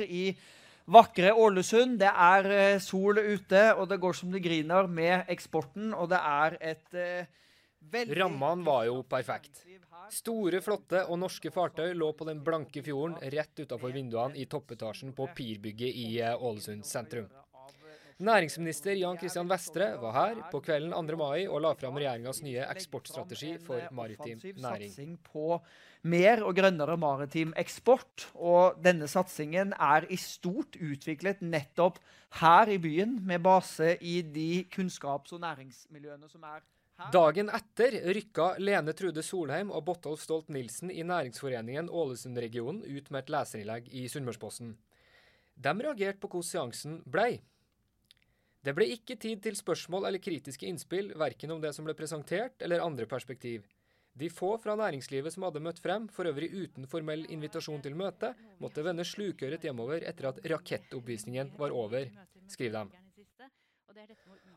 På i vakre Ålesund. Det er eh, sol ute, og det går som det griner med eksporten. Og det er et eh, veldig Rammene var jo perfekt. Store, flotte og norske fartøy lå på den blanke fjorden rett utafor vinduene i toppetasjen på Pirbygget i eh, Ålesund sentrum. Næringsminister Jan Christian Vestre var her på kvelden 2. mai og la fram regjeringas nye eksportstrategi for maritim næring. Satsing på mer og grønnere maritim eksport. Og denne satsingen er i stort utviklet nettopp her i byen, med base i de kunnskaps- og næringsmiljøene som er. Dagen etter rykka Lene Trude Solheim og Botolf Stolt-Nilsen i Næringsforeningen Ålesund-regionen ut med et leserinnlegg i Sunnmørsposten. De reagerte på hvordan seansen blei. Det ble ikke tid til spørsmål eller kritiske innspill, verken om det som ble presentert eller andre perspektiv. De få fra næringslivet som hadde møtt frem, for øvrig uten formell invitasjon til møte, måtte vende slukøret hjemover etter at rakettoppvisningen var over, skriver de.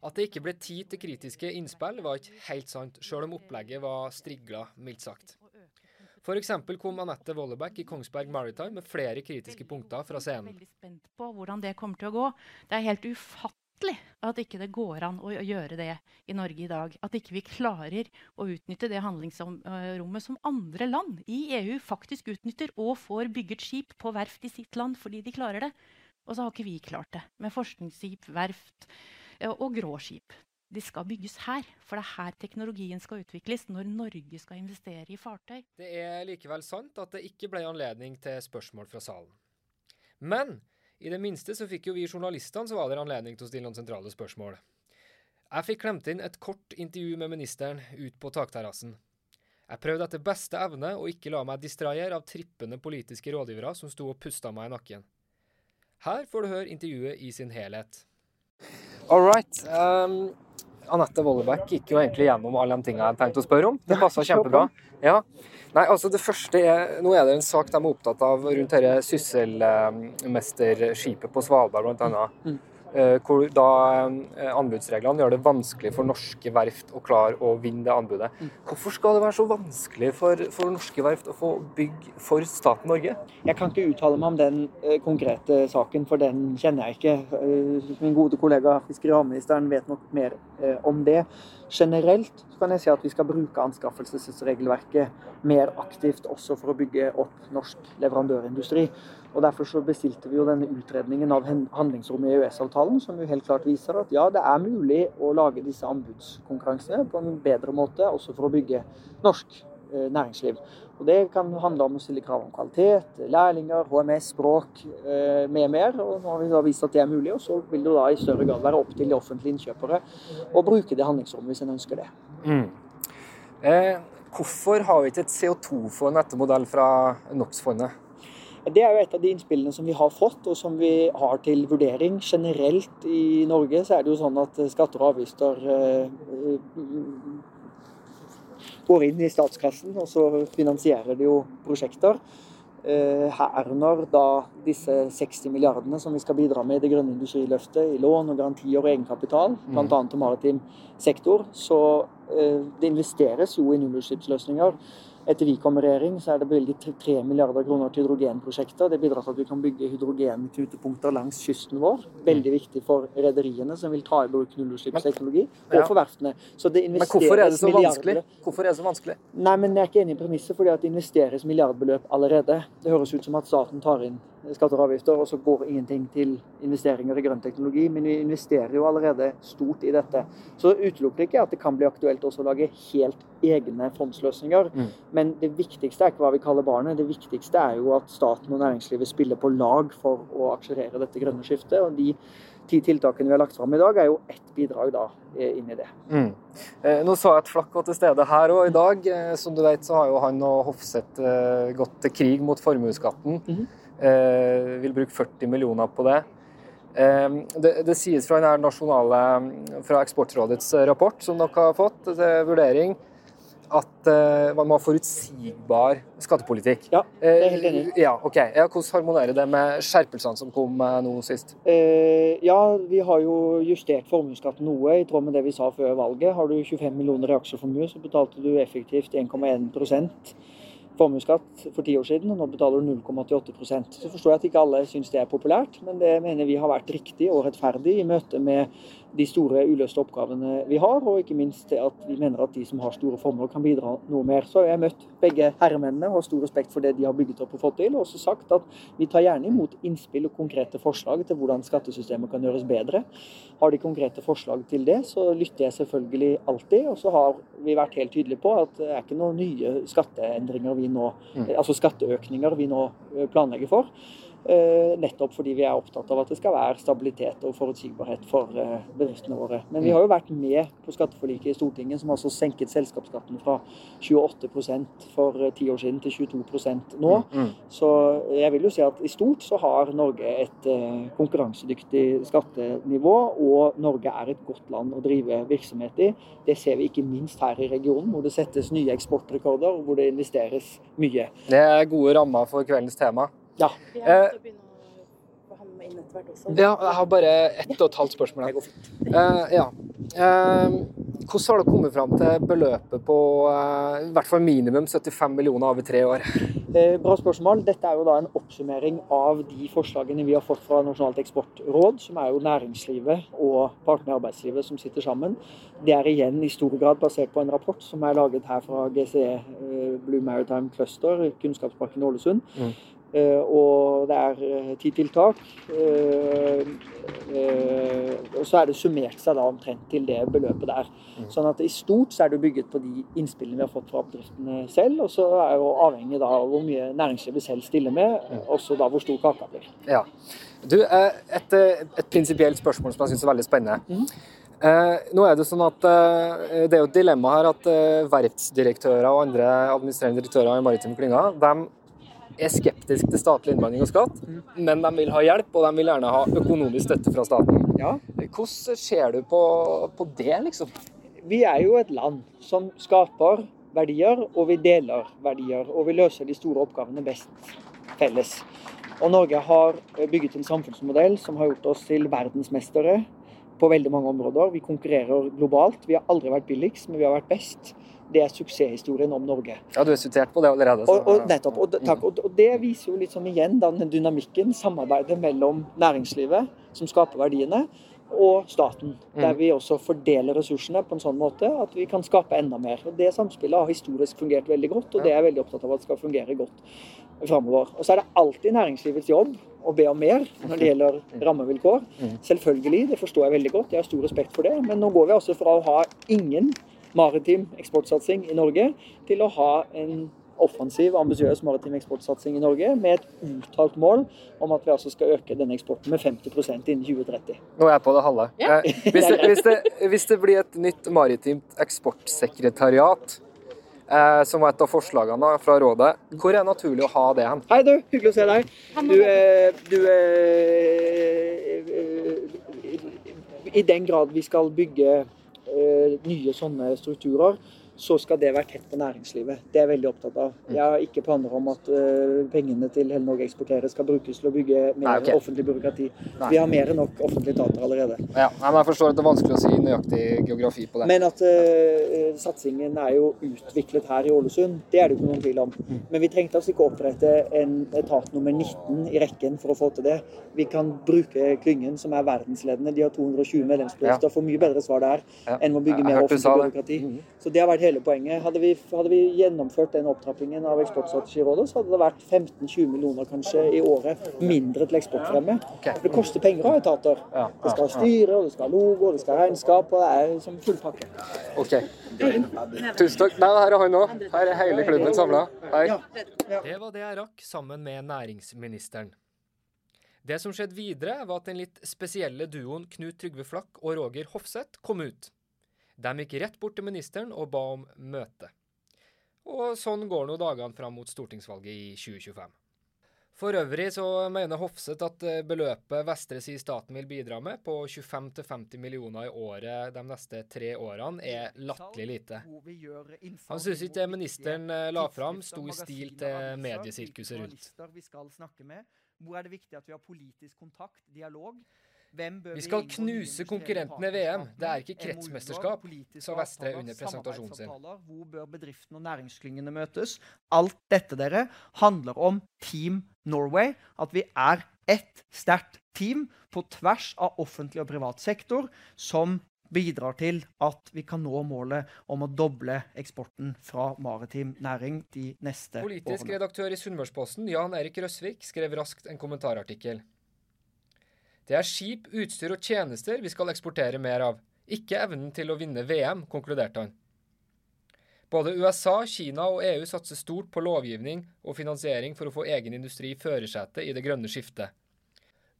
At det ikke ble tid til kritiske innspill, var ikke helt sant, sjøl om opplegget var strigla, mildt sagt. F.eks. kom Anette Wollebæk i Kongsberg Maritime med flere kritiske punkter fra scenen. veldig spent på hvordan det kommer til å gå. Det er helt ufattelig at ikke det går an å gjøre det i Norge i dag. At ikke vi klarer å utnytte det handlingsrommet som andre land i EU faktisk utnytter, og får bygget skip på verft i sitt land fordi de klarer det. Og så har ikke vi klart det med forskningsskip, verft eh, og gråskip. De skal bygges her, for det er her teknologien skal utvikles når Norge skal investere i fartøy. Det er likevel sant at det ikke ble anledning til spørsmål fra salen. Men i det minste så fikk jo vi journalistene så var det anledning til å stille noen sentrale spørsmål. Jeg fikk klemt inn et kort intervju med ministeren ut på takterrassen. Jeg prøvde etter beste evne å ikke la meg distrahere av trippende politiske rådgivere som sto og pusta meg i nakken. Her får du høre intervjuet i sin helhet. All right. Um, Anette Wollebæk gikk jo egentlig gjennom alle de tingene jeg tenkte å spørre om. Det passa kjempebra. Ja. Nei, altså det første er, Nå er det en sak de er opptatt av rundt dette sysselmesterskipet på Svalbard, blant annet. Mm. Eh, Hvor da eh, anbudsreglene gjør det vanskelig for norske verft å klare å vinne det anbudet. Mm. Hvorfor skal det være så vanskelig for, for norske verft å få bygg for staten Norge? Jeg kan ikke uttale meg om den eh, konkrete saken, for den kjenner jeg ikke. Min gode kollega fiskeriministeren vet nok mer om det. Generelt kan jeg si at vi skal bruke anskaffelsesregelverket mer aktivt også for å bygge opp norsk leverandørindustri. Og Derfor så bestilte vi jo denne utredningen av handlingsrommet i EØS-avtalen, som jo helt klart viser at ja, det er mulig å lage disse anbudskonkurransene på en bedre måte, også for å bygge norsk næringsliv. Og Det kan handle om å stille krav om kvalitet, lærlinger, HMS, språk eh, med mer. Og nå har vi da vist at det er mulig, og så vil det da i større grad være opp til de offentlige innkjøpere å bruke det handlingsrommet hvis en ønsker det. Eh, hvorfor har vi ikke et CO2-fond etter modell fra NOx-fondet? Det er jo et av de innspillene som vi har fått, og som vi har til vurdering. Generelt i Norge så er det jo sånn at skatter og avgifter eh, går inn i statskassen, og så finansierer de jo prosjekter. Eh, herunder da disse 60 milliardene som vi skal bidra med i det grønne industriløftet, i lån og garantier og egenkapital, bl.a. til maritim sektor. Så eh, det investeres jo i nullutslippsløsninger. Etter vi kom i regjering, så er det bevilget 3 milliarder kroner til hydrogenprosjekter. Det bidrar til at vi kan bygge hydrogenknutepunkter langs kysten vår. Veldig viktig for rederiene som vil ta i bruk nullutslippsteknologi, og for verftene. Så det Men hvorfor er det så vanskelig? Hvorfor er det så vanskelig? Nei, men jeg er ikke enig i premisset, fordi at det investeres milliardbeløp allerede. Det høres ut som at staten tar inn skatter og avgifter, og så går ingenting til investeringer i grønn teknologi. Men vi investerer jo allerede stort i dette. Så utelukker ikke at det kan bli aktuelt også å lage helt egne fondsløsninger. Men det viktigste er ikke hva vi kaller barnet. Det viktigste er jo at staten og næringslivet spiller på lag for å akselerere dette grønne skiftet. Og de ti tiltakene vi har lagt fram i dag, er jo ett bidrag da eh, inn i det. Mm. Nå så jeg at Flakk var til stede her òg i dag. Eh, Som du vet, så har jo han og Hofseth eh, gått til krig mot formuesskatten. Mm. eh, vil bruke 40 millioner på det. Eh, det. Det sies fra den nasjonale, fra Eksportrådets rapport som dere har fått til vurdering, at uh, man må ha forutsigbar skattepolitikk. Ja, det er helt enig. Eh, Ja, ok. Ja, hvordan harmonerer det med skjerpelsene som kom uh, nå sist? Ja, vi har jo justert formuesskatten noe, i tråd med det vi sa før valget. Har du 25 millioner i aksjeformue, så betalte du effektivt 1,1% formuesskatt for ti år siden, og nå betaler du 0,88% Så forstår jeg at ikke alle syns det er populært, men det mener vi har vært riktig og rettferdig i møte med de store uløste oppgavene vi har, og ikke minst det at vi mener at de som har store formål, kan bidra noe mer. Så jeg har møtt begge herremennene og har stor respekt for det de har bygget opp og fått til, og også sagt at vi tar gjerne imot innspill og konkrete forslag til hvordan skattesystemet kan gjøres bedre. Har de konkrete forslag til det, så lytter jeg selvfølgelig alltid. Og så har vi vært helt tydelige på at det er ikke noen nye skatteendringer vi nå, altså skatteøkninger vi nå eh, planlegger for. Eh, Nettopp fordi vi er opptatt av at det skal være stabilitet og forutsigbarhet for eh, bedriftene våre. Men vi har jo vært med på skatteforliket i Stortinget, som altså senket selskapsskatten fra 28% for eh, ti år siden til 22% nå. Så jeg vil jo si at i stort så har Norge et konkurransedyktig skattenivå, og Norge er et godt land å drive virksomhet i. Det ser vi ikke minst her i regionen, hvor det settes nye eksportrekorder, og hvor det investeres mye. Det er gode rammer for kveldens tema. Ja, Vi Eh, har begynt å begynne å med inn etter hvert også. Ja, jeg har bare ett og et halvt spørsmål. det går fint. Eh, ja. Eh, hvordan har dere kommet fram til beløpet på eh, i hvert fall minimum 75 millioner over tre år? Eh, Bra spørsmål. Dette er jo da en oppsummering av de forslagene vi har fått fra Nasjonalt eksportråd, som er jo næringslivet og partene i arbeidslivet som sitter sammen. Det er igjen i stor grad basert på en rapport som er laget her fra GCE, eh, Blue Maritime Cluster, Kunnskapsparken Ålesund. Eh, og det er eh, ti tiltak. Eh, eh, og så er det summert seg da omtrent til det beløpet der. Sånn at i stort så er det bygget på de innspillene vi har fått fra bedriftene selv. Og så er jo avhengig da av hvor mye næringslivet selv stiller med, også da hvor stor kaka blir. Ja. Du, eh, et, eh, et prinsipielt spørsmål som jeg syns er veldig spennende. Eh, nå er Det sånn at eh, det er jo et dilemma her at eh, verftsdirektører og andre administrerende direktører i maritime klynger de er skeptiske til statlig innblanding og skatt, men de vil ha hjelp, og de vil gjerne ha økonomisk støtte fra staten. Ja. Hvordan ser du på, på det, liksom? Vi er jo et land som skaper verdier, og vi deler verdier. Og vi løser de store oppgavene best felles. Og Norge har bygget en samfunnsmodell som har gjort oss til verdensmestere på veldig mange områder. Vi konkurrerer globalt. Vi har aldri vært billigst, men vi har vært best. Det er suksesshistorien om Norge. Ja, Du er sitert på det allerede. Og, og, nettopp, og, takk, og, det viser jo sånn igjen den dynamikken, samarbeidet mellom næringslivet, som skaper verdiene, og staten. Der vi også fordeler ressursene på en sånn måte at vi kan skape enda mer. Og Det samspillet har historisk fungert veldig godt, og det er jeg veldig opptatt av at skal fungere godt framover. Og så er det alltid næringslivets jobb å be om mer når det gjelder rammevilkår. Selvfølgelig, det forstår jeg veldig godt, jeg har stor respekt for det. Men nå går vi altså fra å ha ingen maritim eksportsatsing i Norge til å ha en offensiv, ambisiøs maritim eksportsatsing i Norge med et uttalt mål om at vi altså skal øke denne eksporten med 50% innen 2030. Nå er jeg på det halve. Eh, Hvis, det, hvis, det, hvis det blir et nytt maritimt eksportsekretariat, eh, som var et av forslagene fra rådet, hvor er det naturlig å ha det hen? Hei, du. Hyggelig å se deg. Du, eh, du eh, I den grad vi skal bygge nye sånne strukturer, så skal det være tett på næringslivet. Det er jeg veldig opptatt av. Jeg har ikke planer om at uh, pengene til Hele Norge eksporterer skal brukes til å bygge mer Nei, okay. offentlig byråkrati. Nei. Vi har mer enn nok offentlige etater allerede. Ja, men Jeg forstår at det er vanskelig å si nøyaktig geografi på det. Men at uh, satsingen er jo utviklet her i Ålesund, det er det ikke noen tvil om. Men vi trengte altså ikke opprette en etat nummer 19 i rekken for å få til det. Vi kan bruke klyngen, som er verdensledende. De har 220 medlemsbedrifter. Får mye bedre svar der enn å bygge mer offentlig byråkrati. Mhm. Så det har vært hele poenget. Hadde vi, hadde vi gjennomført den opptrappingen av Eksportstrategirådet, så hadde det vært 15-20 millioner kanskje i året mindre til eksportfremme. For det koster penger å ha etater. Det skal ha styre, og det skal ha logo, og det skal ha regnskap, og det er som full pakke. OK. Tusen takk. Nei, her er han òg. Her er hele klubben samla. Hei. Det var det jeg rakk sammen med næringsministeren. Det som skjedde videre, var at den litt spesielle duoen Knut Trygve Flakk og Roger Hofseth kom ut. De gikk rett bort til ministeren og ba om møte. Og sånn går nå dagene fram mot stortingsvalget i 2025. For øvrig så mener Hofseth at eh, beløpet Vestre sier staten vil bidra med, på 25-50 millioner i året de neste tre årene, er latterlig lite. Han syns ikke det ministeren eh, la fram, sto i stil til mediesirkuset rundt. Hvor er det viktig at vi har politisk kontakt, dialog? Vi skal knuse konkurrentene i VM. Det er ikke kretsmesterskap, sa Vestre under presentasjonen sin. Hvor bør bedriftene og næringsklyngene møtes? Alt dette dere handler om Team Norway. At vi er ett sterkt team på tvers av offentlig og privat sektor som bidrar til at vi kan nå målet om å doble eksporten fra maritim næring de neste Politisk årene. redaktør i Sunnmørsposten, Jan Erik Røsvik, skrev raskt en kommentarartikkel. Det er skip, utstyr og tjenester vi skal eksportere mer av, ikke evnen til å vinne VM, konkluderte han. Både USA, Kina og EU satser stort på lovgivning og finansiering for å få egen industri i førersetet i det grønne skiftet.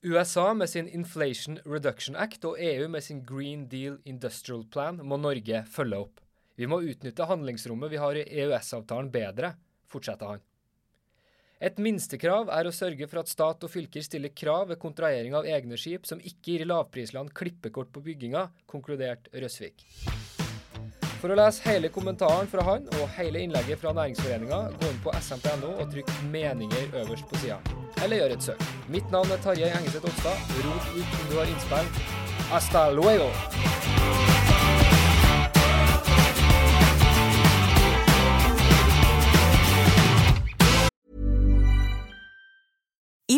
USA med sin Inflation Reduction Act og EU med sin Green Deal Industrial Plan må Norge følge opp. Vi må utnytte handlingsrommet vi har i EØS-avtalen bedre, fortsetter han. Et minstekrav er å sørge for at stat og fylker stiller krav ved kontrahering av egne skip som ikke gir lavprisland klippekort på bygginga, konkludert Røsvik. For å lese hele kommentaren fra han og hele innlegget fra Næringsforeninga, gå inn på smp.no og trykk 'meninger' øverst på sida. Eller gjør et søk. Mitt navn er Tarjei Engeseth Ofstad. Rop ut om du har innspill. Hasta luego!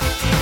Thank you